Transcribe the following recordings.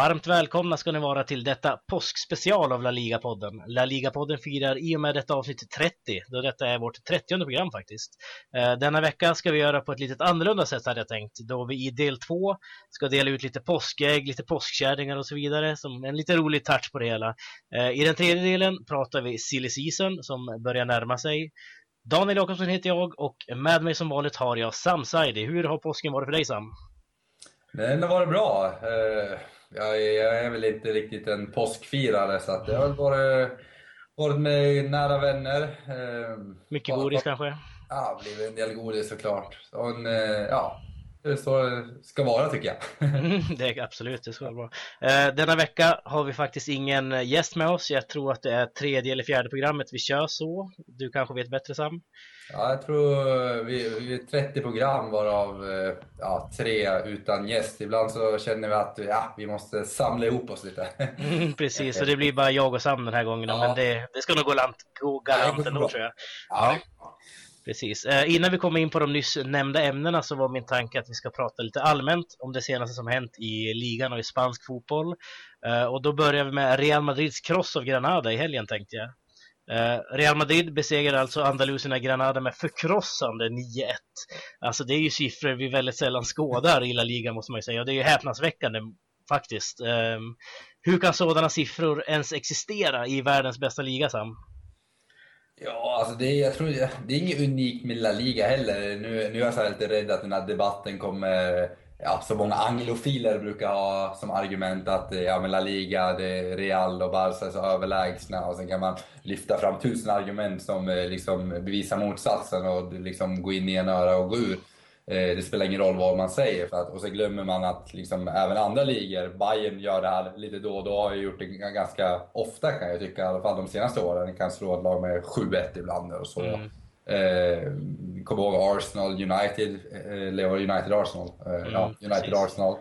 Varmt välkomna ska ni vara till detta påskspecial av La Liga-podden. La Liga-podden firar i och med detta avsnitt 30, då detta är vårt 30 program faktiskt. Eh, denna vecka ska vi göra på ett lite annorlunda sätt hade jag tänkt, då vi i del 2 ska dela ut lite påskägg, lite påskkärringar och så vidare, som en lite rolig touch på det hela. Eh, I den tredje delen pratar vi silly season som börjar närma sig. Daniel Jakobsson heter jag och med mig som vanligt har jag Sam Saidi. Hur har påsken varit för dig Sam? Den har varit bra. Eh, jag är, jag är väl inte riktigt en påskfirare så att jag har varit, varit med nära vänner. Eh, Mycket godis kanske? Ja, det blivit en del godis såklart. Och en, eh, ja, det är så det ska vara tycker jag. Mm, det är absolut, det ska vara bra. Eh, denna vecka har vi faktiskt ingen gäst med oss. Jag tror att det är tredje eller fjärde programmet vi kör så. Du kanske vet bättre Sam? Ja, jag tror vi, vi är 30 program varav eh, ja, tre utan gäst. Ibland så känner vi att ja, vi måste samla ihop oss lite. Mm, precis, så det blir bara jag och Sam den här gången. Ja. Men det, det ska nog gå, lant, gå galant ändå tror jag. Ja. Precis. Eh, innan vi kommer in på de nyss nämnda ämnena så var min tanke att vi ska prata lite allmänt om det senaste som hänt i ligan och i spansk fotboll. Eh, och då börjar vi med Real Madrids kross av Granada i helgen tänkte jag. Eh, Real Madrid besegrade alltså Andalusierna Granada med förkrossande 9-1. Alltså det är ju siffror vi väldigt sällan skådar i La Liga måste man ju säga och det är ju häpnadsväckande faktiskt. Ehm, hur kan sådana siffror ens existera i världens bästa liga Sam? Ja, alltså det, jag tror, det är inget unikt med La Liga heller. Nu, nu är jag lite rädd att den här debatten kommer ja, så många anglofiler brukar ha som argument att ja, men La Liga, det är Real och Barca är så överlägsna och sen kan man lyfta fram tusen argument som eh, liksom bevisar motsatsen och liksom gå in i en öra och gå ur. Eh, det spelar ingen roll vad man säger för att, och så glömmer man att liksom även andra ligor, Bayern gör det här lite då och då, har gjort det ganska ofta kan jag tycka, i alla fall de senaste åren. kan slå ett lag med 7-1 ibland och så. Mm. Eh, kommer ihåg Arsenal United, eh, eller United Arsenal? Eh, mm, ja, United precis. Arsenal.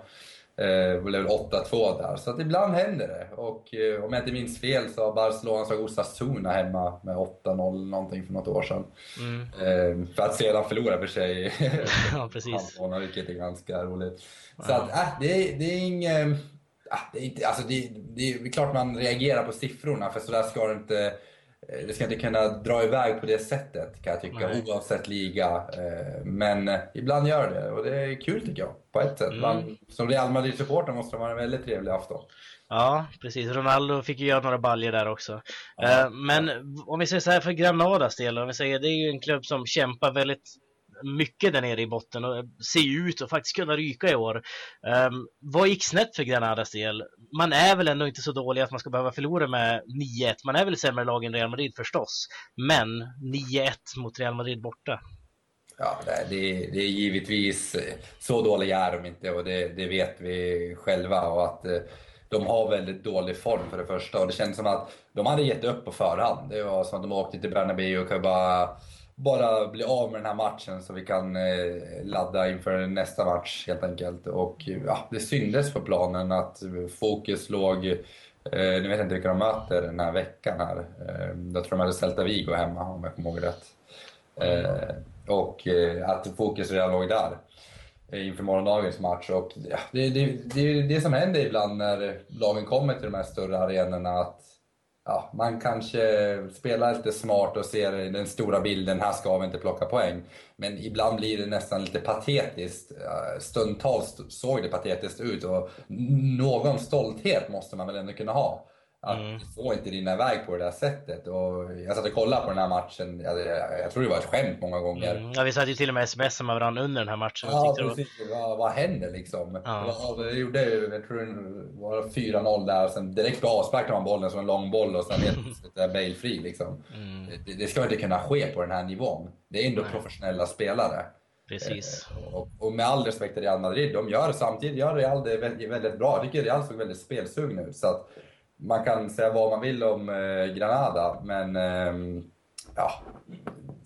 Eh, blev 8-2 där. Så att ibland händer det. Och eh, om jag inte minns fel så har Barcelona slagit Osasuna hemma med 8-0 någonting för något år sedan. Mm. Eh, för att sedan förlora för sig. ja, precis. vilket är ganska roligt. Så att, äh, det, det är inget... Äh, det är, inte, alltså det, det, är klart man reagerar på siffrorna, för sådär ska det inte det ska inte kunna dra iväg på det sättet kan jag tycka, Nej. oavsett liga. Eh, men eh, ibland gör det och det är kul tycker jag, på ett sätt. Mm. Man, som Real Madrid-supporter måste det vara en väldigt trevlig afton. Ja, precis. Ronaldo fick ju göra några baljer där också. Ja. Men om vi säger så här för Granadas del, om vi säger det är ju en klubb som kämpar väldigt mycket där nere i botten och ser ut att faktiskt kunna ryka i år. Um, vad gick snett för Granadas del? Man är väl ändå inte så dålig att man ska behöva förlora med 9-1. Man är väl sämre lag än Real Madrid förstås. Men 9-1 mot Real Madrid borta. Ja, det, det är givetvis eh, så dåliga är de inte och det, det vet vi själva. Och att eh, de har väldigt dålig form för det första och det känns som att de hade gett upp på förhand. Det var som att de åkte till Bernabéu och bara bara bli av med den här matchen så vi kan eh, ladda inför nästa match helt enkelt. Och ja, det syndes på planen att fokus låg, eh, nu vet jag inte vilka de möter den här veckan här. Eh, jag tror de hade Celta Vigo hemma om jag kommer ihåg rätt. Eh, och eh, att fokus redan låg där eh, inför morgondagens match. Och, ja, det, det, det är det som händer ibland när lagen kommer till de här större arenorna. Att ja, man kanske spelar lite smart och ser den stora bilden, här ska vi inte plocka poäng. Men ibland blir det nästan lite patetiskt. Stundtals såg det patetiskt ut och någon stolthet måste man väl ändå kunna ha. Att mm. få inte rinna iväg på det där sättet. Och jag satt och kollade på den här matchen, jag, jag, jag tror det var ett skämt många gånger. Mm. Ja, vi satt ju till och med sms med varandra under den här matchen. Ja, precis. Vad, vad händer liksom? Ja. Det gjorde, jag tror det var 4-0 där, sen direkt avsparkade man bollen som en lång boll och sen helt Bale fri liksom. Mm. Det, det, ska inte kunna ske på den här nivån. Det är ändå Nej. professionella spelare. Precis. Eh, och, och, med all respekt till Real Madrid, de gör samtidigt gör Real det väldigt, väldigt bra. Jag tycker Real såg väldigt spelsugna ut. Så att, man kan säga vad man vill om eh, Granada, men eh, ja,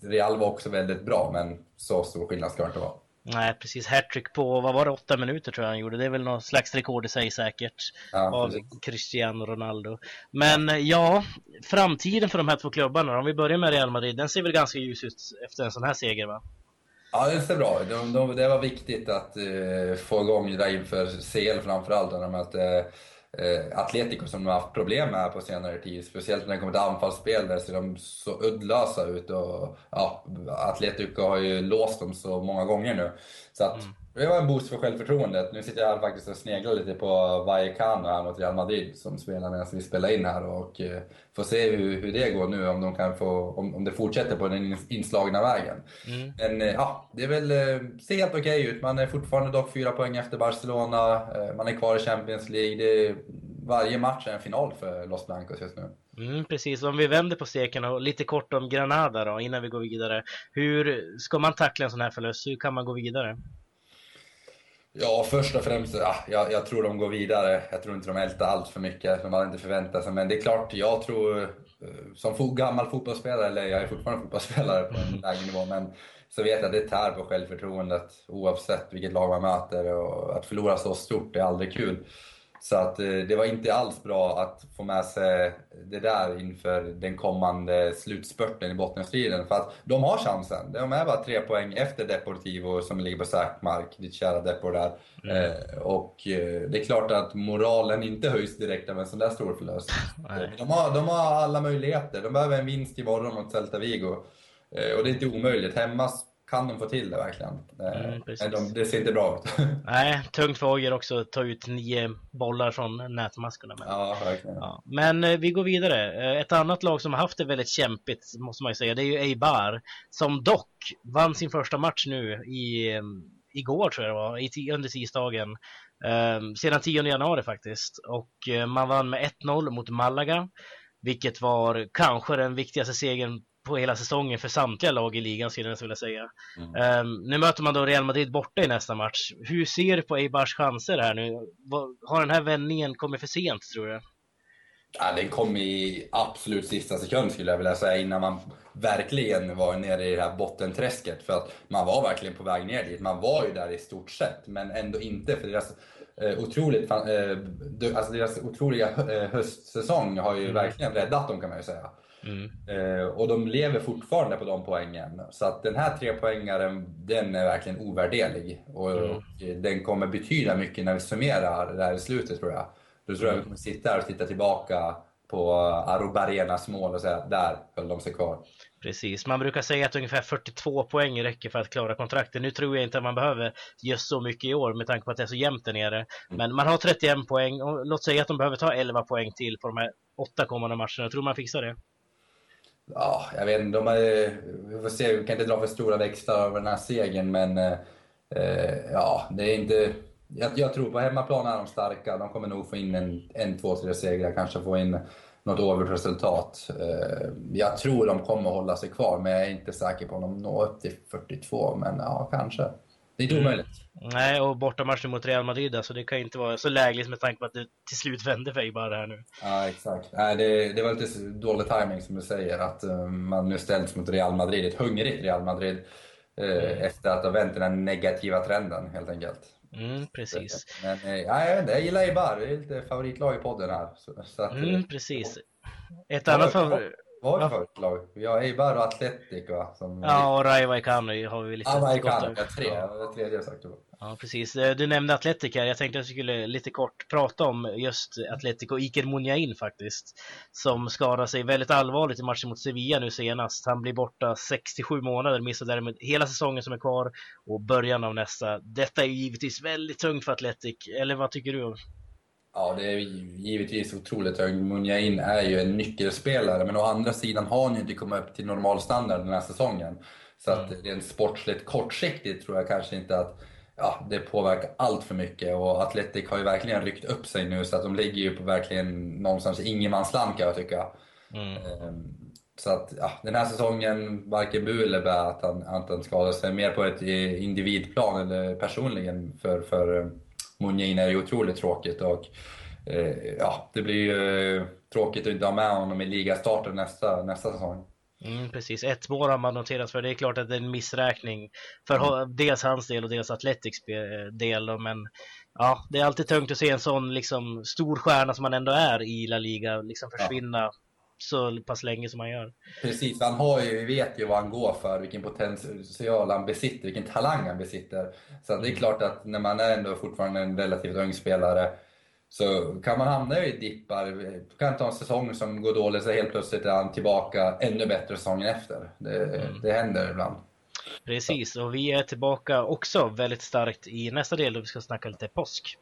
Real var också väldigt bra, men så stor skillnad ska det inte vara. Nej, precis. Hattrick på, vad var det, åtta minuter tror jag han gjorde. Det är väl något slags rekord i sig säkert. Ja, av precis. Cristiano Ronaldo. Men ja. ja, framtiden för de här två klubbarna, om vi börjar med Real Madrid, den ser väl ganska ljus ut efter en sån här seger va? Ja, det ser bra de, de, Det var viktigt att uh, få igång det där inför CL framförallt, när de mötte eh, Atletico som de har haft problem med på senare tid. Speciellt när det kommer till anfallsspel, där ser de så uddlösa ut. Och, ja, Atletico har ju låst dem så många gånger nu. Så att, mm. Det var en boost för självförtroendet. Nu sitter jag här faktiskt och sneglar lite på Vallecano här mot Real Madrid som spelar medan vi spelar in här och eh, får se hur, hur det går nu, om, de kan få, om, om det fortsätter på den inslagna vägen. Mm. Men eh, ja, det är väl, eh, ser helt okej okay ut. Man är fortfarande dock fyra poäng efter Barcelona, man är kvar i Champions League. Det, varje match är en final för Los Blancos just nu. Mm, precis, om vi vänder på steken och lite kort om Granada då, innan vi går vidare. Hur ska man tackla en sån här förlust? Hur kan man gå vidare? Ja, först och främst, ja, jag, jag, tror de går vidare. Jag tror inte de ältar allt för mycket. De hade inte förväntat sig. Men det är klart, jag tror, eh, som som gammal fotbollsspelare, eller jag är fortfarande fotbollsspelare på en lägre nivå, men så vet jag att det tär på självförtroendet oavsett vilket lag man möter. Och att förlora så stort är aldrig kul. Så att eh, det var inte alls bra att få med sig det där inför den kommande slutspurten i bottenstriden. För att de har chansen. De är bara tre poäng efter Deportivo som ligger på säker mark, ditt kära Depor där. Mm. Eh, och eh, det är klart att moralen inte höjs direkt av en sån där stor förlust. De har, de har alla möjligheter. De behöver en vinst imorgon mot Celta Vigo. och det är inte omöjligt. Hemma kan de få till det verkligen. Eh, mm, de, det ser inte bra ut. Nej, tungt för Ogier också att ta ut nio bollar från nätmaskorna. Men, ja. Ja. men eh, vi går vidare. Eh, ett annat lag som har haft det väldigt kämpigt, måste man ju säga, det är ju Eibar. Som dock vann sin första match nu i, igår, tror jag det var, under tisdagen. Um, sedan 10 januari faktiskt. Och man vann med 1-0 mot Malaga. Vilket var kanske den viktigaste segern på hela säsongen för samtliga lag i ligan skulle jag vilja säga. Mm. Um, nu möter man då Real Madrid borta i nästa match. Hur ser du på Eibars chanser här nu? Har den här vändningen kommit för sent tror du? Ja, den kom i absolut sista sekund skulle jag vilja säga innan man verkligen var nere i det här bottenträsket. För att man var verkligen på väg ner dit. Man var ju där i stort sett, men ändå inte. För deras eh, otroligt, eh, alltså deras otroliga eh, höstsäsong har ju mm. verkligen räddat dem kan man ju säga. Mm. Eh, och de lever fortfarande på de poängen. Så att den här trepoängaren, den är verkligen ovärderlig. Och, mm. och, den kommer betyda mycket när vi summerar det här i slutet tror jag. Då tror jag vi kommer sitta här och titta tillbaka på Arubarenas mål och säga där höll de sig kvar. Precis, man brukar säga att ungefär 42 poäng räcker för att klara kontraktet. Nu tror jag inte att man behöver just så mycket i år med tanke på att det är så jämnt där nere. Mm. Men man har 31 poäng och låt säga att de behöver ta 11 poäng till på de här åtta kommande matcherna. Tror man fixar det. Ja, jag vet inte. De vi får se, vi kan inte dra för stora växlar över den här segern, men eh, eh, ja, det är inte... Jag, jag, tror på hemmaplan är de starka. De kommer nog få in en, en två, tre segrar, kanske få in något overt resultat. Eh, jag tror de kommer hålla sig kvar, men jag är inte säker på om de når upp till 42, men ja, kanske. Det är inte mm. omöjligt. Nej, och bortamatchen mot Real Madrid, alltså det kan inte vara så lägligt med tanke på att det till slut vände för bara här nu. Ja, exakt. Nej, det, det var lite dålig timing som du säger, att uh, man nu ställs mot Real Madrid, ett hungrigt Real Madrid, uh, mm. efter att ha vänt den negativa trenden helt enkelt. Mm, precis. Men uh, ja, jag, vet inte, jag gillar Eibar, det är lite favoritlag i podden här. Så, så att, mm, precis. Ett annat favorit... Vad för ett lag? Vi har Eibar och Atletic va? Som... Ja, och Rayo Vallecano har vi lite Ja, Vallecano, ja, tre. Ja. Tredje jag sagt. Ja, precis. Eh, du nämnde Atletic här. Jag tänkte att vi skulle lite kort prata om just Atletic och Iker Munjain faktiskt. Som skadade sig väldigt allvarligt i matchen mot Sevilla nu senast. Han blir borta 67 månader, missar därmed hela säsongen som är kvar och början av nästa. Detta är givetvis väldigt tungt för Atletic, eller vad tycker du? Ja, det är givetvis otroligt högt. Munjain är ju en nyckelspelare, men å andra sidan har han ju inte kommit upp till normalstandard den här säsongen. Så att mm. rent sportsligt kortsiktigt tror jag kanske inte att ja, det påverkar allt för mycket. Och Atletic har ju verkligen ryckt upp sig nu, så att de ligger ju på verkligen någonstans i ingenmansland kan jag tycka. Mm. Ehm, så att ja, den här säsongen, varken bu eller bä att han, att han skadar sig. Mer på ett individplan eller personligen för, för Munjin är ju otroligt tråkigt. Och, eh, ja, det blir ju eh, tråkigt att inte ha med honom i ligastarten nästa, nästa säsong. Mm, precis, ett mål har man noterat för det är klart att det är en missräkning för mm. dels hans del och dels Athletics del. Men ja, det är alltid tungt att se en sån liksom, stor stjärna som man ändå är i La Liga liksom försvinna ja så pass länge som han gör. Precis, han har ju, vi vet ju vad han går för, vilken potential han besitter, vilken talang han besitter. Så det är mm. klart att när man är ändå fortfarande en relativt ung spelare Så kan man hamna i dippar, kan ta en säsong som går dåligt, så helt plötsligt är han tillbaka ännu bättre säsongen efter. Det, mm. det händer ibland. Precis, och vi är tillbaka också väldigt starkt i nästa del då vi ska snacka lite påsk.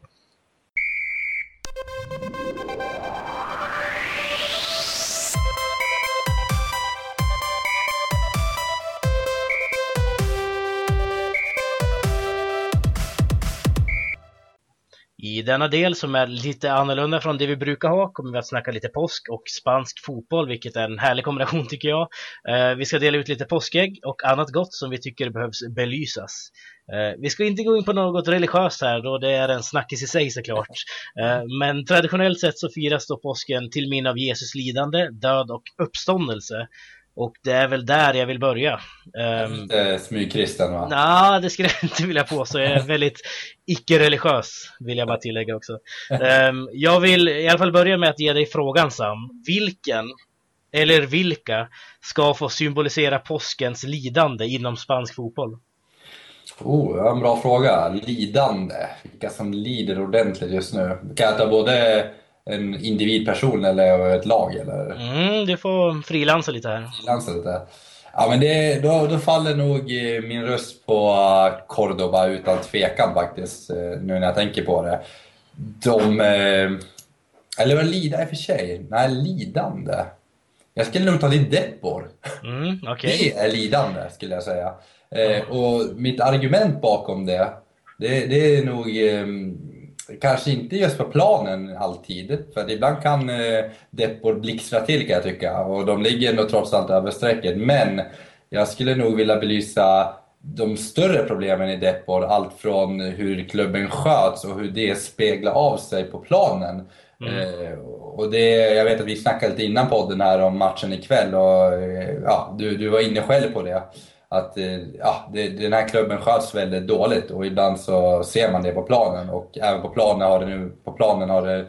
I denna del som är lite annorlunda från det vi brukar ha kommer vi att snacka lite påsk och spansk fotboll, vilket är en härlig kombination tycker jag. Eh, vi ska dela ut lite påskägg och annat gott som vi tycker behövs belysas. Eh, vi ska inte gå in på något religiöst här då det är en snackis i sig såklart. Eh, men traditionellt sett så firas då påsken till minne av Jesus lidande, död och uppståndelse. Och det är väl där jag vill börja. Um, Smygkristen va? Nej, det skulle jag inte vilja påstå. Jag är väldigt icke-religiös, vill jag bara tillägga också. Um, jag vill i alla fall börja med att ge dig frågan Sam. Vilken, eller vilka, ska få symbolisera påskens lidande inom spansk fotboll? Oh, en bra fråga. Lidande. Vilka som lider ordentligt just nu. Kan jag ta både en individperson eller ett lag? Eller? Mm, du får frilansa lite här. Frilansa lite. Ja, men det, då, då faller nog eh, min röst på eh, Cordoba utan tvekan faktiskt, eh, nu när jag tänker på det. De... Eller vad lida i och för sig? Nej, lidande. Jag skulle nog ta din Depor. Mm, okay. Det är lidande, skulle jag säga. Mm. Och mitt argument bakom det, det, det är nog Kanske inte just på planen alltid, för ibland kan eh, Depor blixtra till kan jag tycka och de ligger ändå trots allt över strecket. Men jag skulle nog vilja belysa de större problemen i Depor, allt från hur klubben sköts och hur det speglar av sig på planen. Mm. Eh, och det, jag vet att vi snackade lite innan podden här om matchen ikväll och eh, ja, du, du var inne själv på det att eh, ja, det, den här klubben sköts väldigt dåligt och ibland så ser man det på planen och även på planen har det nu, på planen har det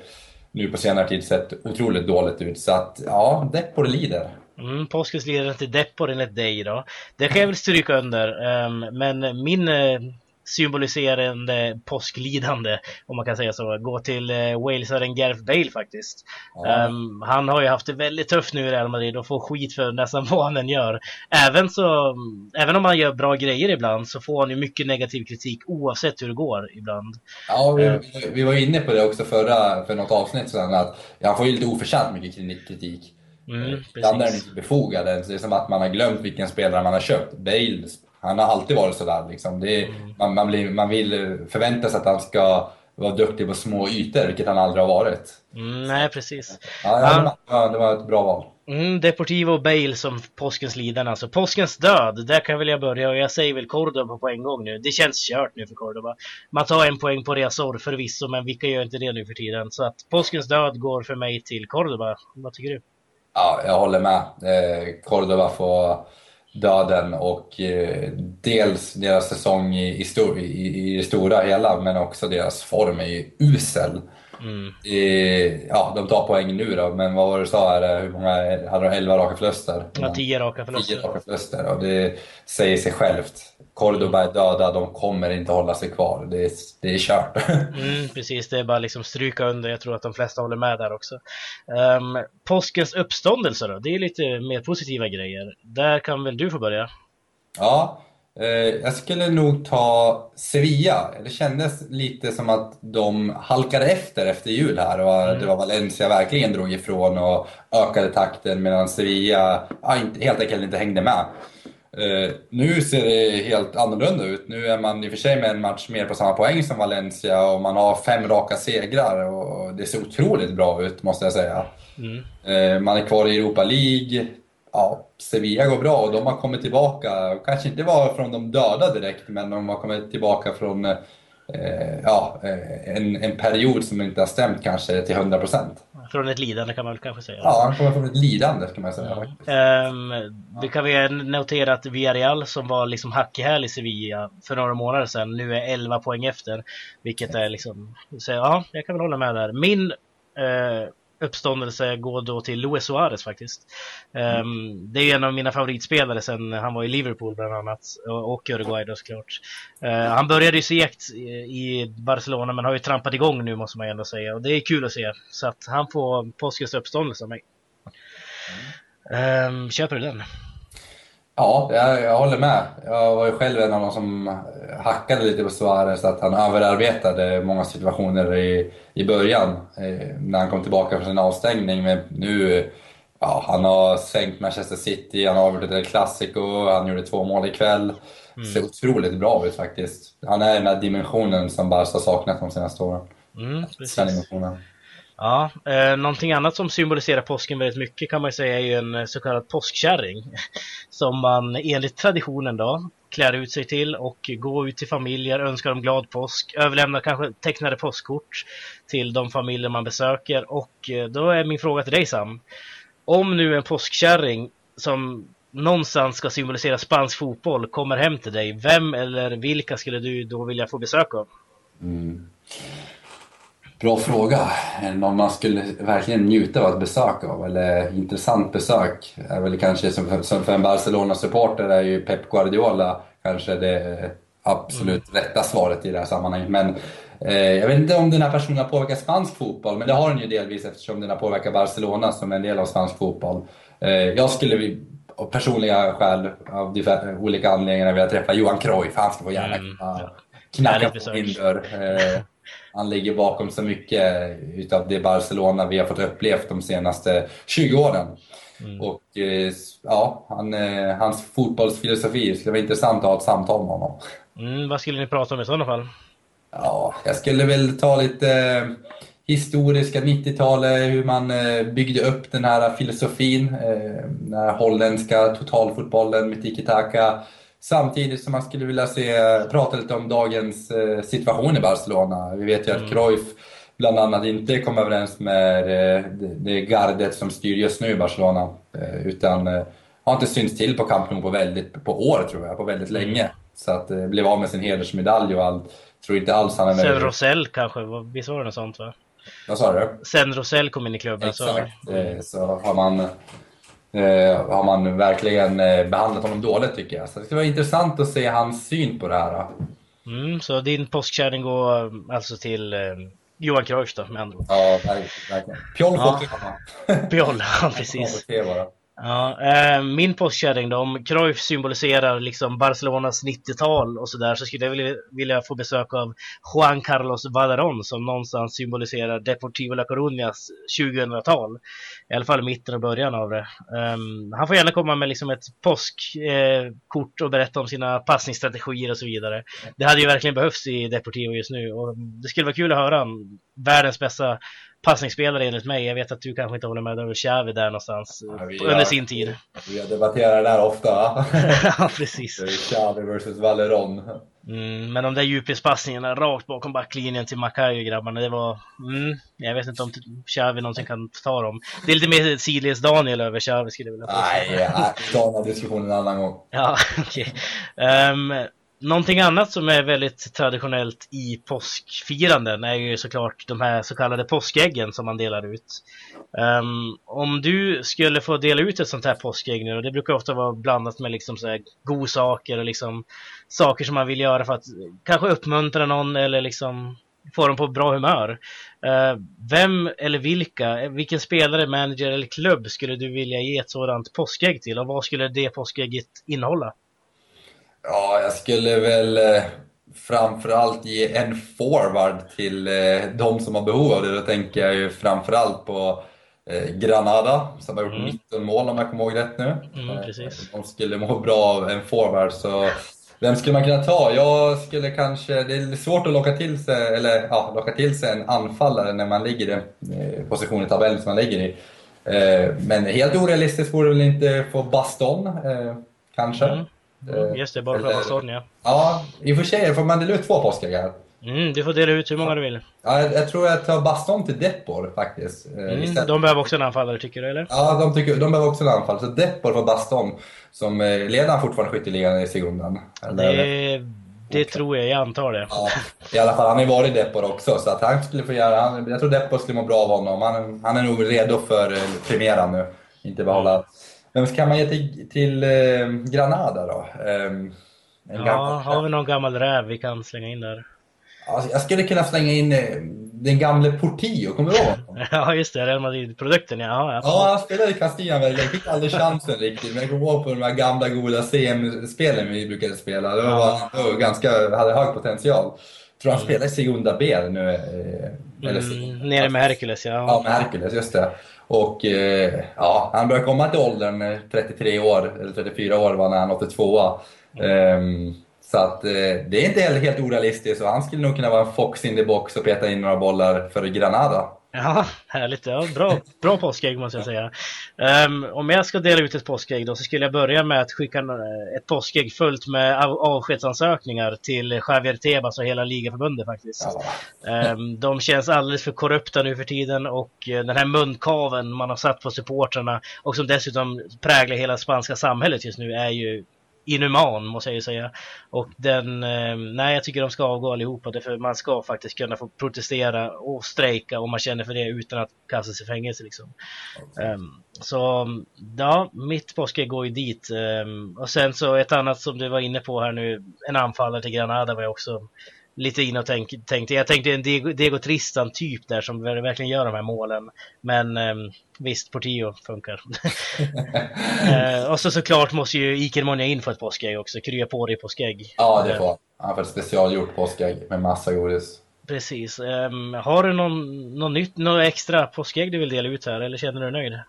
nu på senare tid sett otroligt dåligt ut. Så att ja, Depor lider. Mm, påskens ledare till Depor enligt dig då. Det kan jag väl stryka under. Ehm, men min eh, symboliserande påsklidande, om man kan säga så, gå till eh, Walesaren Gareth Bale faktiskt. Ja. Um, han har ju haft det väldigt tufft nu i Real Madrid och får skit för nästan vad han än gör. Även, så, även om han gör bra grejer ibland så får han ju mycket negativ kritik oavsett hur det går ibland. Ja, vi, uh, vi var inne på det också förra, för något avsnitt sedan att han får ju lite oförtjänt mycket kritik. Mm, Ibland är den inte befogad. Det är som att man har glömt vilken spelare man har köpt. Bale han har alltid varit sådär. Liksom. Det mm. man, man, blir, man vill förvänta sig att han ska vara duktig på små ytor, vilket han aldrig har varit. Mm, nej, precis. Ja, ja, det var ett bra val. Mm, Deportivo Bale som påskens lidande. Alltså påskens död, där kan väl jag börja och jag säger väl Cordoba på en gång nu. Det känns kört nu för Cordoba. Man tar en poäng på Resor förvisso, men vilka gör inte det nu för tiden? Så att påskens död går för mig till Cordoba. Vad tycker du? Ja, jag håller med. Eh, Cordoba får döden och eh, dels deras säsong i, i, stor, i, i det stora hela men också deras form är ju usel. Mm. I, ja, de tar poäng nu då, men vad var det du sa? Här, hur många hade de? 11 raka förluster? Ja, 10 raka förluster. 10 raka förluster och det säger sig självt. Cordoba är döda, de kommer inte hålla sig kvar. Det är, det är kört. Mm, precis, det är bara liksom stryka under. Jag tror att de flesta håller med där också. Um, påskens uppståndelse då? Det är lite mer positiva grejer. Där kan väl du få börja? Ja, jag skulle nog ta Sevilla. Det kändes lite som att de halkade efter efter jul här och mm. det var Valencia verkligen drog ifrån och ökade takten medan Sevilla helt enkelt inte hängde med. Uh, nu ser det helt annorlunda ut. Nu är man i och för sig med en match mer på samma poäng som Valencia och man har fem raka segrar och det ser otroligt bra ut måste jag säga. Mm. Uh, man är kvar i Europa League. Ja, Sevilla går bra och de har kommit tillbaka. Kanske inte var från de döda direkt men de har kommit tillbaka från uh, ja, en, en period som inte har stämt kanske till 100%. Från ett lidande kan man väl kanske säga. Ja, han kommer från ett lidande kan man säga. Ja. Um, vi kan väl notera att Villarreal som var liksom hack i häl i Sevilla för några månader sedan nu är 11 poäng efter. Vilket är liksom, så ja, jag kan väl hålla med där. Min uh, uppståndelse går då till Luis Suarez faktiskt. Um, det är en av mina favoritspelare sen han var i Liverpool bland annat och Uruguay då såklart. Uh, han började ju segt i Barcelona men har ju trampat igång nu måste man ju ändå säga och det är kul att se. Så att han får påskens uppståndelse av mig. Um, köper du den? Ja, jag, jag, håller med. Jag var ju själv en av de som hackade lite på Suarez, att han överarbetade många situationer i, i början eh, när han kom tillbaka från sin avstängning. Men nu, ja, han har sänkt Manchester City, han har avgjort ett Clasico, han gjorde två mål ikväll. Mm. Ser otroligt bra ut faktiskt. Han är den där dimensionen som Barca saknat de senaste åren. Mm, precis. Ja, eh, någonting annat som symboliserar påsken väldigt mycket kan man säga är ju en eh, så kallad påskkärring. Som man enligt traditionen då klär ut sig till och går ut till familjer, önskar dem glad påsk, överlämnar kanske tecknade påskkort till de familjer man besöker och eh, då är min fråga till dig Sam. Om nu en påskkärring som någonstans ska symbolisera spansk fotboll kommer hem till dig, vem eller vilka skulle du då vilja få besök av? Mm. Bra fråga. Någon man skulle verkligen njuta av att besöka av, eller intressant besök, är väl kanske som, som för en Barcelona-supporter är ju Pep Guardiola kanske det absolut mm. rätta svaret i det här sammanhanget. Men eh, jag vet inte om den här personen har påverkat spansk fotboll, men det har den ju delvis eftersom den har påverkat Barcelona som en del av spansk fotboll. Eh, jag skulle av personliga skäl, av olika anledningar, vilja träffa Johan Cruyff. Han få gärna mm, knacka på min dörr. Eh, han ligger bakom så mycket utav det Barcelona vi har fått uppleva de senaste 20 åren. Mm. Och eh, ja, han, eh, hans fotbollsfilosofi, det skulle vara intressant att ha ett samtal med honom. Mm, vad skulle ni prata om i sådana fall? Ja, jag skulle väl ta lite eh, historiska 90-talet, hur man byggde upp den här filosofin, den här holländska totalfotbollen med tiki-taka Samtidigt som man skulle vilja se, prata lite om dagens eh, situation i Barcelona. Vi vet ju att mm. Cruyff bland annat inte kom överens med eh, det gardet som styr just nu i Barcelona. Eh, utan har inte synts till på Camp Nou på, väldigt, på år tror jag, på väldigt mm. länge. Så att blev av med sin hedersmedalj och allt. Tror inte alls han är med. Sen Rosell kanske, visst var det något sånt va? Vad sa du? Sen Rosell kom in i klubben. Exakt, så, så har man eh, har man verkligen eh, behandlat honom dåligt tycker jag. Så det ska vara intressant att se hans syn på det här. Mm, så din påskkärring går alltså till eh, Johan Cruyff då med andra ord? Ja, verkligen. Pjoll ja. Pjoll, ja precis. Ja, eh, min postkärring då, om Cruyff symboliserar liksom Barcelonas 90-tal och sådär så skulle jag vilja, vilja, få besök av Juan Carlos Valerón som någonstans symboliserar Deportivo La Coruñas 2000-tal. I alla fall mitten och början av det. Um, han får gärna komma med liksom ett påskkort eh, och berätta om sina passningsstrategier och så vidare. Det hade ju verkligen behövts i Deportivo just nu och det skulle vara kul att höra världens bästa passningsspelare enligt mig. Jag vet att du kanske inte håller med över Xavi där någonstans ja, under har, sin tid. Vi har debatterat det där ofta. ja, precis. Det är Xavi versus Valeron. Mm, men de där djupledspassningarna rakt bakom backlinjen till Macayo grabbarna, det var... Mm, jag vet inte om Xavi någonsin kan ta dem. Det är lite mer sidleds Daniel över Xavi skulle jag vilja påstå. Nej, ta den här diskussionen en annan gång. ja, okej. Okay. Um, ehm, Någonting annat som är väldigt traditionellt i påskfiranden är ju såklart de här så kallade påskäggen som man delar ut. Um, om du skulle få dela ut ett sånt här påskägg nu, och det brukar ofta vara blandat med liksom så här godsaker och liksom saker som man vill göra för att kanske uppmuntra någon eller liksom få dem på bra humör. Uh, vem eller vilka, vilken spelare, manager eller klubb skulle du vilja ge ett sådant påskägg till och vad skulle det påskägget innehålla? Ja, jag skulle väl eh, framförallt ge en forward till eh, de som har behov av det. Då tänker jag ju framförallt på eh, Granada som har gjort mm. 19 mål om jag kommer ihåg rätt nu. Mm, precis. De skulle må bra av en forward. Så vem skulle man kunna ta? Jag skulle kanske, det är svårt att locka till sig, eller, ja, locka till sig en anfallare när man ligger i den position i tabellen som man ligger i. Men helt orealistiskt vore det väl inte få Baston, kanske. Mm. Mm, just det, bara för Baston ja. Ja, i och för sig får man dela ut två påskäggar. Mm, du får dela ut hur många du vill. Ja, jag, jag tror jag tar Baston till Depor faktiskt. Eh, mm, de behöver också en anfallare tycker du eller? Ja, de, tycker, de behöver också en anfallare. Så Depor får Baston som eh, leder fortfarande skytteligan i sekunden. Det det tror jag, jag antar det. Ja, I alla fall, han har ju varit Depor också, så att han skulle få göra, han, jag tror Depor skulle må bra av honom. Han, han är nog redo för eh, Primera nu, inte behålla. Vem ska man ge till, till eh, Granada då? Um, ja, har vi någon gammal räv vi kan slänga in där? Alltså, jag skulle kunna slänga in eh, den gamle Portillo, kommer du ihåg? Ja, just det. Real Madrid-produkten, ja. Ja, han spelade i Castilla Jag fick aldrig chansen riktigt, men jag kommer ihåg på de här gamla goda CM-spelen vi brukade spela. Det var, ja. var ganska, hade hög potential. Jag tror han mm. spelar i Segunda B nu. Eh, eller, mm, nere med Hercules, ja. Ja, med Hercules, just det. Och eh, ja, han börjar komma till åldern eh, 33 år, eller 34 år var när han 82 mm. um, så att eh, det är inte heller helt orealistiskt och han skulle nog kunna vara en fox in the box och peta in några bollar för Granada. Ja, härligt. Ja, bra, bra påskägg måste jag säga. Um, om jag ska dela ut ett påskägg då så skulle jag börja med att skicka ett påskägg fullt med avskedsansökningar till Javier Tebas och hela ligaförbundet faktiskt. Um, de känns alldeles för korrupta nu för tiden och uh, den här munkaven man har satt på supportrarna och som dessutom präglar hela spanska samhället just nu är ju inhuman måste jag ju säga. Och den, eh, nej jag tycker de ska avgå allihopa därför man ska faktiskt kunna få protestera och strejka om man känner för det utan att kastas i fängelse liksom. Okay. Um, så ja, mitt påskägg går ju dit. Um, och sen så ett annat som du var inne på här nu, en anfallare till Granada var jag också lite in och tänk, tänkte. Jag tänkte en Diego, Diego Tristan typ där som verkligen gör de här målen. Men um, visst, Portillo funkar. uh, och så såklart måste ju Iker Monja in för ett påskägg också. Krya på dig påskägg. Ja, det får han. får ett specialgjort påskägg med massa godis. Precis. Um, har du någon, någon nytt, något extra påskägg du vill dela ut här eller känner du dig nöjd?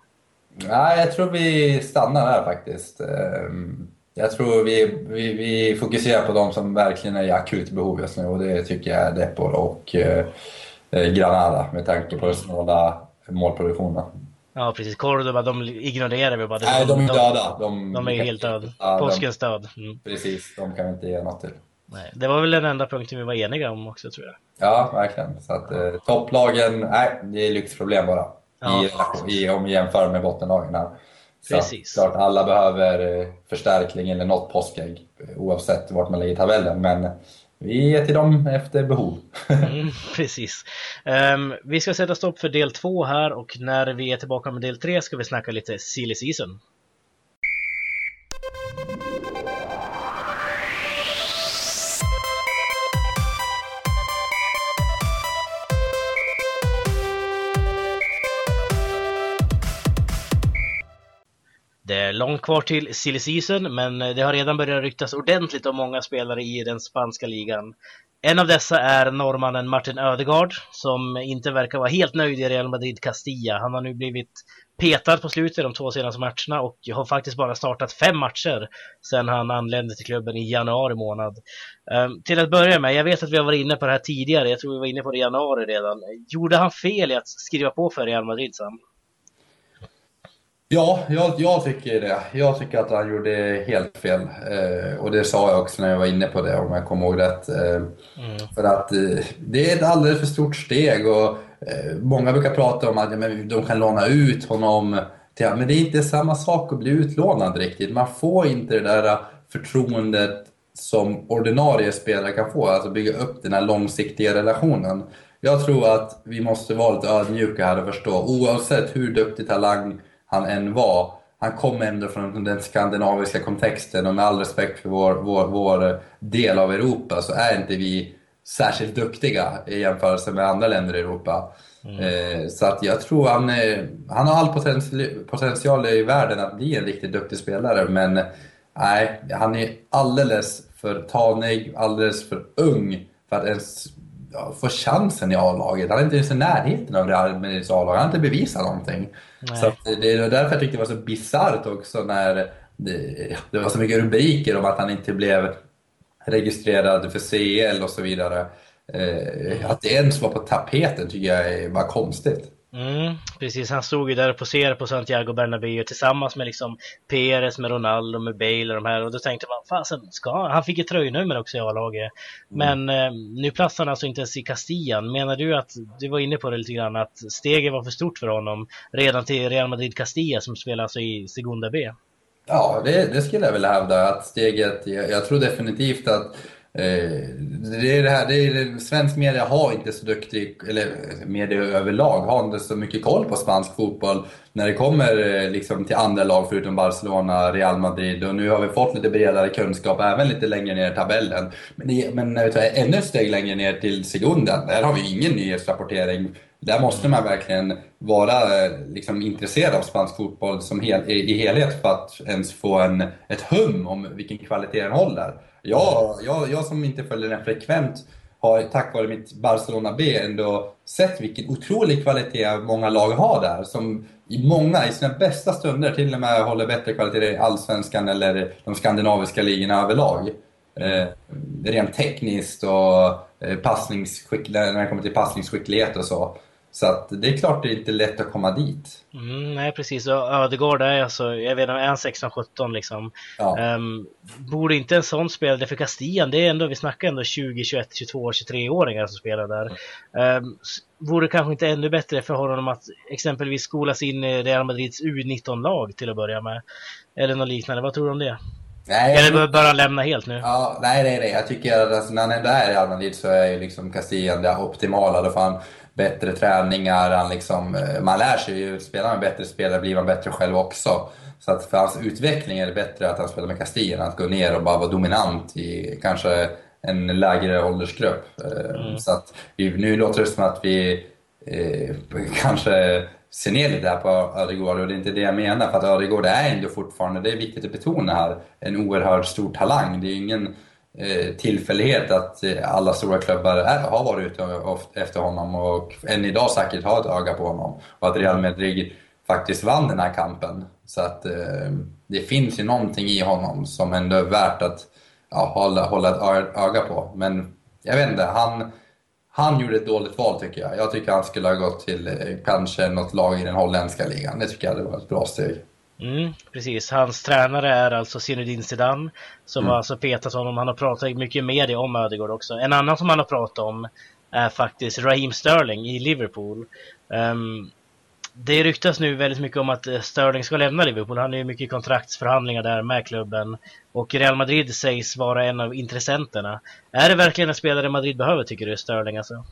Nej, jag tror vi stannar här faktiskt. Um, jag tror vi, vi, vi fokuserar på de som verkligen är i akut behov just nu och det tycker jag är Depor och eh, eh, Granada med tanke på den snåla målproduktionen. Ja precis, Cordoba de ignorerar vi bara. Nej, de är döda. De, de är helt döda. Påskens död. Mm. Precis, de kan vi inte ge något till. Nej, det var väl den enda punkten vi var eniga om också tror jag. Ja, verkligen. Så att eh, topplagen, nej, det är lyxproblem bara. Ja. I, i, om vi jämför med bottenlagen här. Precis. Så, klart, alla behöver eh, förstärkning eller något påskägg oavsett vart man ligger i tabellen. Men vi är till dem efter behov. mm, precis. Um, vi ska sätta stopp för del två här och när vi är tillbaka med del tre ska vi snacka lite silly season. Långt kvar till silly season, men eh, det har redan börjat ryktas ordentligt om många spelare i den spanska ligan. En av dessa är norrmannen Martin Ödegaard, som inte verkar vara helt nöjd i Real Madrid Castilla. Han har nu blivit petad på slutet de två senaste matcherna och har faktiskt bara startat fem matcher sedan han anlände till klubben i januari månad. Um, till att börja med, jag vet att vi har varit inne på det här tidigare, jag tror vi var inne på det i januari redan. Gjorde han fel i att skriva på för Real Madrid, Sam? Ja, jag, jag, tycker det. Jag tycker att han gjorde helt fel. Eh, och det sa jag också när jag var inne på det, om jag kommer ihåg rätt. Eh, mm. För att eh, det är ett alldeles för stort steg och eh, många brukar prata om att ja, men de kan låna ut honom. Till, men det är inte samma sak att bli utlånad riktigt. Man får inte det där förtroendet som ordinarie spelare kan få, alltså bygga upp den här långsiktiga relationen. Jag tror att vi måste vara lite ödmjuka här och förstå, oavsett hur duktig talang han än var. Han kom ändå från den skandinaviska kontexten och med all respekt för vår, vår, vår del av Europa så är inte vi särskilt duktiga i jämförelse med andra länder i Europa. Mm. Eh, så att jag tror han, han har all potential i världen att bli en riktigt duktig spelare men nej, han är alldeles för tanig, alldeles för ung för att ens få chansen i A-laget. Han är inte ens i närheten av Real Madrids A-lag. Han har inte bevisat någonting. Nej. Så det är därför jag tyckte det var så bisarrt också när det, det, var så mycket rubriker om att han inte blev registrerad för CL och så vidare. Eh, att det ens var på tapeten tycker jag var konstigt. Mm, precis, han stod ju där och poserade på Santiago Bernabéu tillsammans med liksom Perez, med Ronaldo, med Bale och de här och då tänkte man, fasen, ska han? Han fick ett tröjnummer också i A-laget. Mm. Men eh, nu platsar han alltså inte ens i Castillan. Menar du att, du var inne på det lite grann, att steget var för stort för honom redan till Real Madrid Castilla som spelar alltså i Segunda B? Ja, det, det skulle jag vilja hävda att steget, jag, jag tror definitivt att Eh, det är det här, det är, svensk media har inte så duktig, eller eh, media överlag, har inte så mycket koll på spansk fotboll när det kommer eh, liksom till andra lag förutom Barcelona, Real Madrid och nu har vi fått lite bredare kunskap även lite längre ner i tabellen. Men, det, men när vi tar ännu ett steg längre ner till Sekunden, där har vi ingen nyhetsrapportering där måste man verkligen vara liksom, intresserad av spansk fotboll som hel, i, i helhet för att ens få en, ett hum om vilken kvalitet den håller. Jag, jag, jag som inte följer den frekvent har tack vare mitt Barcelona B ändå sett vilken otrolig kvalitet många lag har där. Som i många, i sina bästa stunder, till och med håller bättre kvalitet i Allsvenskan eller de skandinaviska ligorna överlag. Eh, rent tekniskt och eh, passningsskicklighet, när det kommer till passningsskicklighet och så. Så att det är klart det är inte lätt att komma dit. Mm, nej precis, och Ödegård är alltså, jag vet inte, är 16-17 liksom. Ja. Um, borde inte en sån spelare, för Castillan, det är ändå, vi snackar ändå 20, 21, 22, 23-åringar som spelar där. Um, vore det kanske inte ännu bättre för honom att exempelvis skolas in i Real Madrids U19-lag till att börja med? Eller något liknande, vad tror du om det? Nej, Eller bör han lämna helt nu? Ja, nej, nej, nej. Jag tycker att alltså, när han ändå är i Real Madrid så är ju liksom Castillan det optimala. Då får han bättre träningar, han liksom, eh, man lär sig ju, spelar man bättre spelare blir man bättre själv också. Så att för hans utveckling är det bättre att han spelar med Castilla än att gå ner och bara vara dominant i kanske en lägre åldersgrupp. Eh, mm. Så att vi, nu låter det som att vi eh, kanske ser ner lite här på Ödegård och det är inte det jag menar för att Ödegård är ändå fortfarande, det är viktigt att betona här, en oerhört stor talang. Det är ingen Eh, tillfällighet att eh, alla stora klubbar är, har varit ute efter honom och än idag säkert har ett öga på honom. Och att Real Madrid faktiskt vann den här kampen. Så att eh, det finns ju någonting i honom som ändå är värt att ja, hålla, hålla ett öga på. Men jag vet inte, han, han gjorde ett dåligt val tycker jag. Jag tycker han skulle ha gått till eh, kanske något lag i den holländska ligan. Det tycker jag hade varit ett bra steg. Mm, precis, hans tränare är alltså Zinedine Zidane som mm. har alltså petat honom. Han har pratat mycket i media om Ödegård också. En annan som han har pratat om är faktiskt Raheem Sterling i Liverpool. Um, det ryktas nu väldigt mycket om att Sterling ska lämna Liverpool. Han är ju mycket i kontraktsförhandlingar där med klubben. Och Real Madrid sägs vara en av intressenterna. Är det verkligen en spelare Madrid behöver tycker du, Sterling alltså?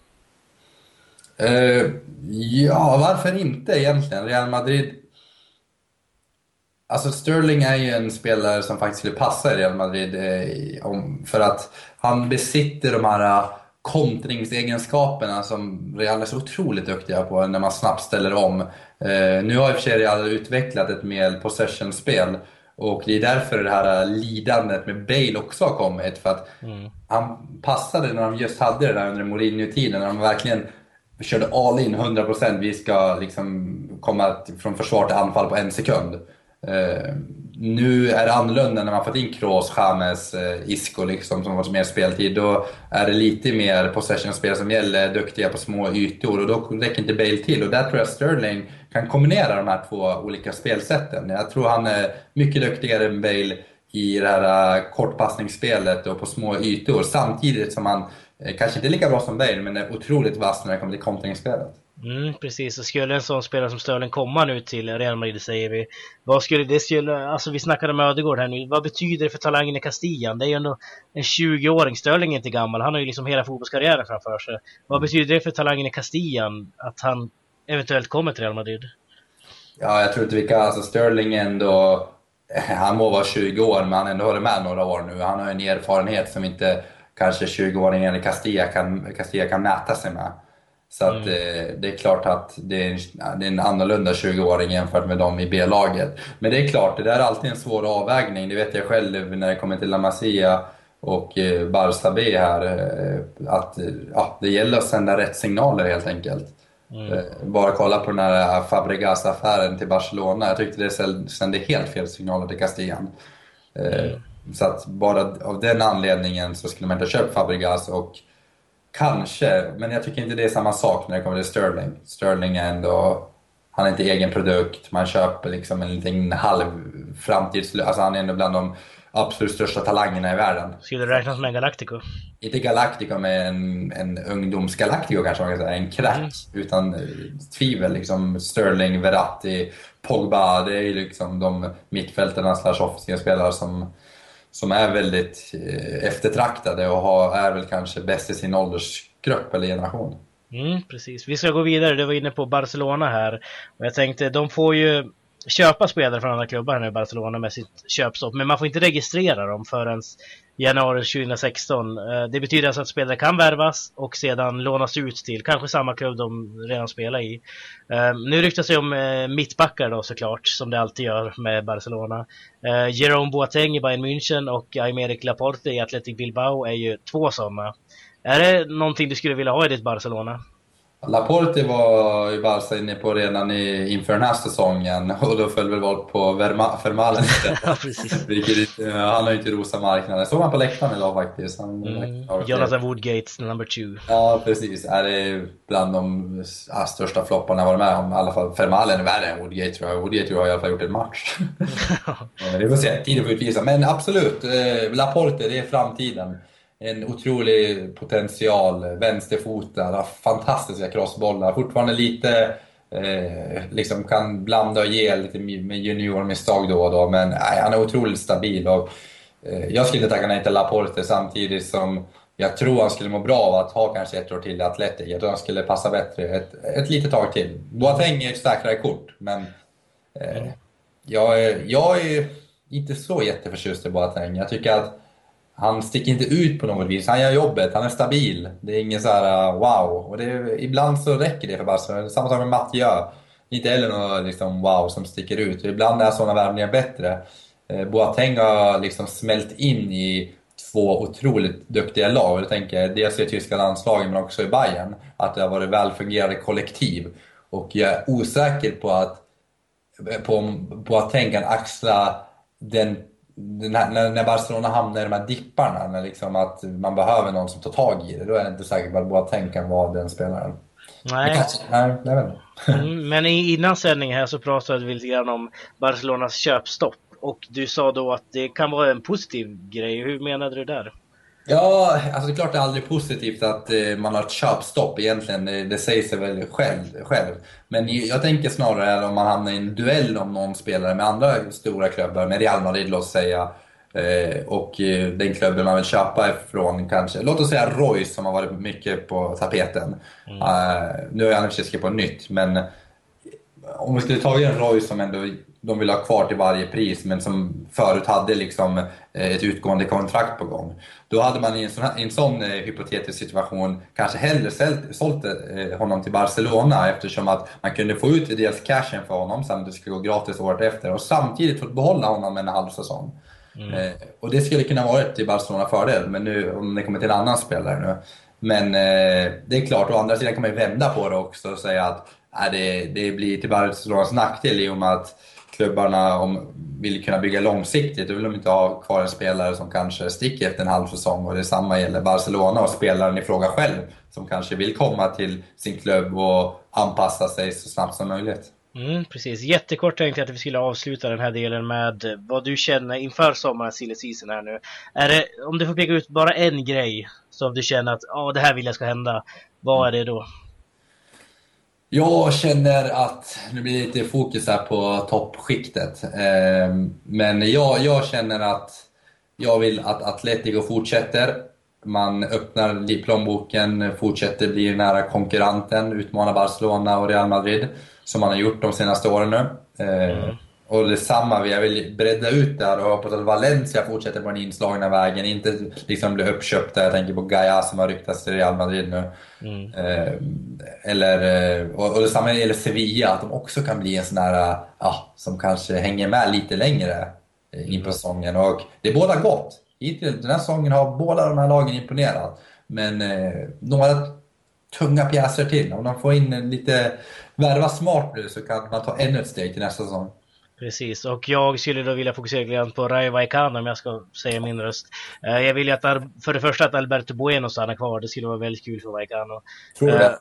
Uh, ja, varför inte egentligen? Real Madrid Alltså Sterling är ju en spelare som faktiskt skulle passa i Real Madrid eh, om, för att han besitter de här eh, kontringsegenskaperna som Real är så otroligt duktiga på när man snabbt ställer om. Eh, nu har i och för sig Real utvecklat ett mer possession-spel och det är därför det här lidandet med Bale också har kommit. För att mm. han passade när de just hade det där under Mourinho-tiden, när de verkligen körde all in 100%. Vi ska liksom komma från försvar till anfall på en sekund. Eh, nu är det annorlunda när man fått in Kroos, James, eh, Isco liksom, som har fått mer speltid. Då är det lite mer possession-spel som gäller, duktiga på små ytor och då räcker inte Bale till. Och där tror jag Sterling kan kombinera de här två olika spelsätten. Jag tror han är mycket duktigare än Bale i det här eh, kortpassningsspelet och på små ytor samtidigt som han eh, kanske inte är lika bra som Bale men är otroligt vass när det kommer till kontringsspelet. Mm, precis, och skulle en sån spelare som Sterling komma nu till Real Madrid säger vi. Vad skulle det skulle, alltså vi snackade med Ödegård här nu. Vad betyder det för talangen i Castillan? Det är ju ändå en 20-åring. Sterling är inte gammal. Han har ju liksom hela fotbollskarriären framför sig. Vad betyder det för talangen i Castillan att han eventuellt kommer till Real Madrid? Ja, jag tror inte vi kan, alltså Sterling ändå, han må vara 20 år men han har ändå hållit med några år nu. Han har en erfarenhet som inte kanske 20-åringen i Castilla kan, Castilla kan mäta sig med. Så att, mm. eh, det är klart att det är, en, det är en annorlunda 20-åring jämfört med dem i B-laget. Men det är klart, det där är alltid en svår avvägning. Det vet jag själv när det kommer till La Masia och eh, Barça B här. Eh, att ja, det gäller att sända rätt signaler helt enkelt. Mm. Bara kolla på den här Fabregas-affären till Barcelona. Jag tyckte det sände helt fel signaler till Castillan. Eh, mm. Så att bara av den anledningen så skulle man inte ha köpt Fabregas och Kanske, men jag tycker inte det är samma sak när det kommer till Sterling. Sterling är ändå, han är inte egen produkt, man köper liksom en liten halv framtids... Alltså han är ändå bland de absolut största talangerna i världen. Skulle det räknas med Galactico? Inte Galactico, men en, en ungdoms-Galactico kanske man kan säga. En krack mm. utan tvivel. Liksom Sterling, Verratti, Pogba. Det är ju liksom de mittfältarna slash offensiva spelare som som är väldigt eh, eftertraktade och har, är väl kanske bäst i sin åldersgrupp eller generation. Mm, precis. Vi ska gå vidare. Du var inne på Barcelona här. Och jag tänkte, de får ju köpa spelare från andra klubbar nu i Barcelona med sitt köpstopp. Men man får inte registrera dem förrän januari 2016. Eh, det betyder alltså att spelare kan värvas och sedan lånas ut till kanske samma klubb de redan spelar i. Eh, nu ryktas det om eh, mittbackar då såklart, som det alltid gör med Barcelona. Jerome Boateng i Bayern München och Aymeric Laporte i Athletic Bilbao är ju två sådana. Är det någonting du skulle vilja ha i ditt Barcelona? Laporte var ju Barca inne på redan i, inför den här säsongen och då föll väl val på Vermalen ja. Vilket, han har ju inte rosat marknaden. Såg man på läktaren idag faktiskt. Han, mm. Jonathan Woodgates number two. Ja, precis. Är det bland de största flopparna jag varit med om. I alla fall Vermalen är värre än Woodgate tror jag. Woodgate tror jag i alla fall gjort en match. Vi får se, tiden får utvisa. Men absolut, eh, Laporte, det är framtiden en otrolig potential, vänsterfotad, fantastiska crossbollar, fortfarande lite eh, liksom kan blanda och ge lite med juniormisstag då och då, men nej, han är otroligt stabil. Och, eh, jag skulle tacka nej till Laporte samtidigt som jag tror han skulle må bra av att ha kanske ett år till i Atletic. Jag tror han skulle passa bättre ett, ett litet tag till. Boateng är ett säkrare kort, men eh, jag, är, jag är inte så jätteförtjust i Boateng. Jag tycker att han sticker inte ut på något vis. Han gör jobbet, han är stabil. Det är ingen så här uh, wow. Och det, ibland så räcker det för Barcelona. Samma sak med Mathieu. Inte heller något liksom, wow som sticker ut. Ibland är sådana värvningar bättre. Eh, Boateng har liksom smält in i två otroligt duktiga lag. Jag tänker dels i tyska landslaget men också i Bayern. Att det har varit välfungerande kollektiv. Och jag är osäker på att på, på att tänka axla den när, när Barcelona hamnar i de här dipparna, när liksom att man behöver någon som tar tag i det, då är jag inte säker på att Boateng kan vara den spelaren. Nej. Kanske, nej, vet inte. Mm, men innan sändningen här så pratade vi lite grann om Barcelonas köpstopp. Och du sa då att det kan vara en positiv grej. Hur menade du där? Ja, alltså det är klart det är aldrig positivt att eh, man har ett köpstopp egentligen. Det, det säger sig väl själv, själv. Men jag tänker snarare om man hamnar i en duell om någon spelare med andra stora klubbar, med Real Madrid låt säga. Eh, och eh, den klubben man vill köpa ifrån kanske, låt oss säga Royce som har varit mycket på tapeten. Mm. nu har han i och på nytt, men om vi skulle ta en Royce som ändå de vill ha kvar till varje pris, men som förut hade liksom eh, ett utgående kontrakt på gång. Då hade man i en sån, en sån eh, hypotetisk situation kanske hellre sålt, sålt eh, honom till Barcelona eftersom att man kunde få ut dels cashen för honom, sen det skulle gå gratis året efter, och samtidigt fått behålla honom en halv säsong. Mm. Och det skulle kunna vara till Barcelona fördel, men nu om det kommer till en annan spelare nu. Men det är klart, å andra sidan kan man ju vända på det också och säga att äh, det, det blir till Barcelonas nackdel i och med att klubbarna om, vill kunna bygga långsiktigt, då vill de inte ha kvar en spelare som kanske sticker efter en halv säsong. Och detsamma gäller Barcelona och spelaren i fråga själv, som kanske vill komma till sin klubb och anpassa sig så snabbt som möjligt. Mm, precis. Jättekort tänkte jag att vi skulle avsluta den här delen med vad du känner inför sommarens silly season här nu. Är det, om du får peka ut bara en grej som du känner att oh, det här vill jag ska hända, vad är det då? Jag känner att, nu blir det lite fokus här på toppskiktet, ehm, men jag, jag känner att jag vill att Atletico fortsätter. Man öppnar plånboken, fortsätter bli nära konkurrenten, utmanar Barcelona och Real Madrid, som man har gjort de senaste åren nu. Ehm, mm. Och detsamma, jag vill bredda ut där och hoppas att Valencia fortsätter på den inslagna vägen. Inte liksom bli uppköpta, jag tänker på Gaia som har ryktats till Real Madrid nu. Mm. Eh, eller, eh, och, och detsamma gäller Sevilla, att de också kan bli en sån här, ja, som kanske hänger med lite längre in på mm. säsongen. Och det båda gott. Den här säsongen har båda de här lagen imponerat. Men eh, några tunga pjäser till. Om de får in lite, värva smart nu så kan man ta ännu ett steg till nästa säsong. Precis, och jag skulle då vilja fokusera lite på Rayo Vallecano om jag ska säga min röst. Eh, jag vill ju att, för det första att Alberto Bueno stannar kvar, det skulle vara väldigt kul för Vallecano. Tror du det? Eh,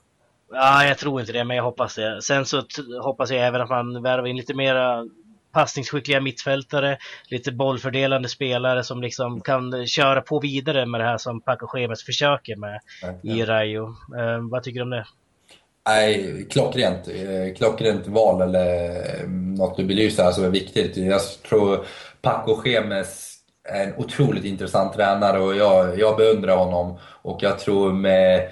ja, jag tror inte det, men jag hoppas det. Sen så hoppas jag även att man värvar in lite mera passningsskickliga mittfältare, lite bollfördelande spelare som liksom kan köra på vidare med det här som Paco Schemes försöker med ja, i Rayo. Eh, vad tycker du om det? Nej, klockrent. Eh, klockrent val eller eh, något du belyser här som är viktigt. Jag tror Paco Schemes en otroligt intressant tränare och jag, jag beundrar honom. Och jag tror med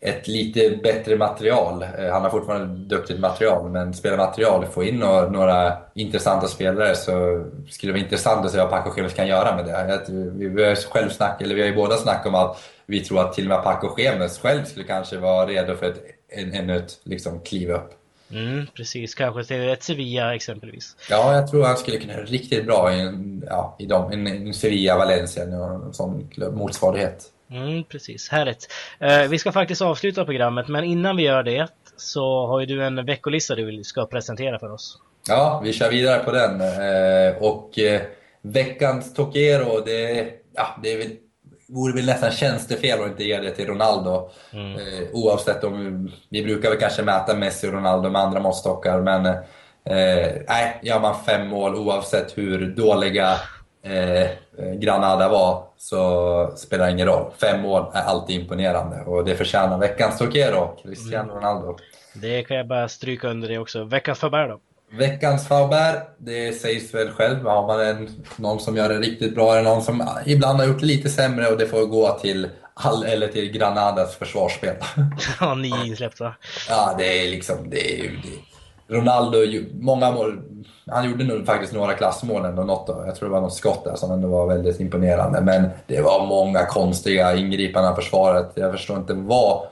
ett lite bättre material. Eh, han har fortfarande duktigt material, men spelarmaterial, få in några, några, intressanta spelare så skulle det vara intressant att se vad Paco Schemes kan göra med det. Vi har själv snack, eller vi har ju båda snackat om att vi tror att till och med Paco Schemes själv skulle kanske vara redo för ett, ännu ett liksom, kliv upp. Mm, precis, kanske till ett Sevilla exempelvis. Ja, jag tror han skulle kunna göra riktigt bra i, en, ja, i dem, en, en Sevilla, Valencia, en sån motsvarighet. Mm, precis, härligt. Eh, vi ska faktiskt avsluta programmet, men innan vi gör det så har ju du en veckolista du ska presentera för oss. Ja, vi kör vidare på den. Eh, och eh, veckans Tokero, det, ja, det är väl, vore väl nästan tjänstefel att inte ge det till Ronaldo. Mm. Eh, oavsett om, vi brukar väl kanske mäta Messi och Ronaldo med andra måttstockar, men eh, nej, gör man fem mål oavsett hur dåliga eh, Granada var så spelar det ingen roll. Fem mål är alltid imponerande och det förtjänar veckans Tokero, Cristiano mm. Ronaldo. Det kan jag bara stryka under det också. Veckans Faber då? Veckans Faber, det sägs väl själv. Har man en, någon som gör det riktigt bra eller någon som ibland har gjort det lite sämre och det får gå till all, eller till Granadas försvarsspel. Ja, nio insläppta. Ja, det är liksom, det är ju... Ronaldo, många mål, han gjorde nog faktiskt några klassmål ändå, något då. Jag tror det var något skott där som ändå var väldigt imponerande. Men det var många konstiga ingripanden av försvaret. Jag förstår inte vad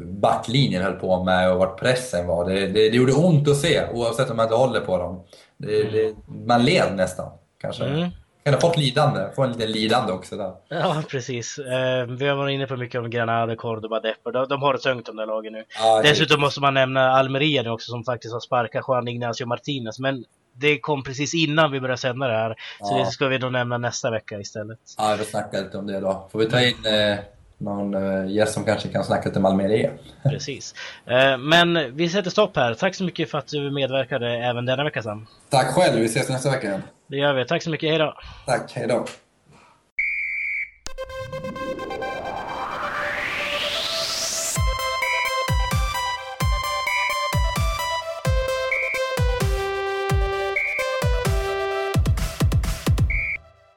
backlinjen höll på med och vart pressen var. Det, det, det gjorde ont att se, oavsett om man inte håller på dem. Det, mm. man led nästan, kanske. Mm. Kan ha fått lidande, få en liten lidande också där. Ja, precis. Eh, vi har varit inne på mycket om Granada, Cordoba, Depor. De, de har det tungt de där lagen nu. Ja, Dessutom måste man nämna Almeria nu också som faktiskt har sparkat Juan Ignacio Martinez. Men det kom precis innan vi började sända det här. Så ja. det ska vi då nämna nästa vecka istället. Ja, vi får snacka lite om det då. Får vi ta in eh, någon eh, gäst som kanske kan snacka lite Malmö Precis. Eh, men vi sätter stopp här. Tack så mycket för att du medverkade även denna vecka Sam. Tack själv. Vi ses nästa vecka igen. Det gör vi. Tack så mycket. Hej då. Tack. Hej då.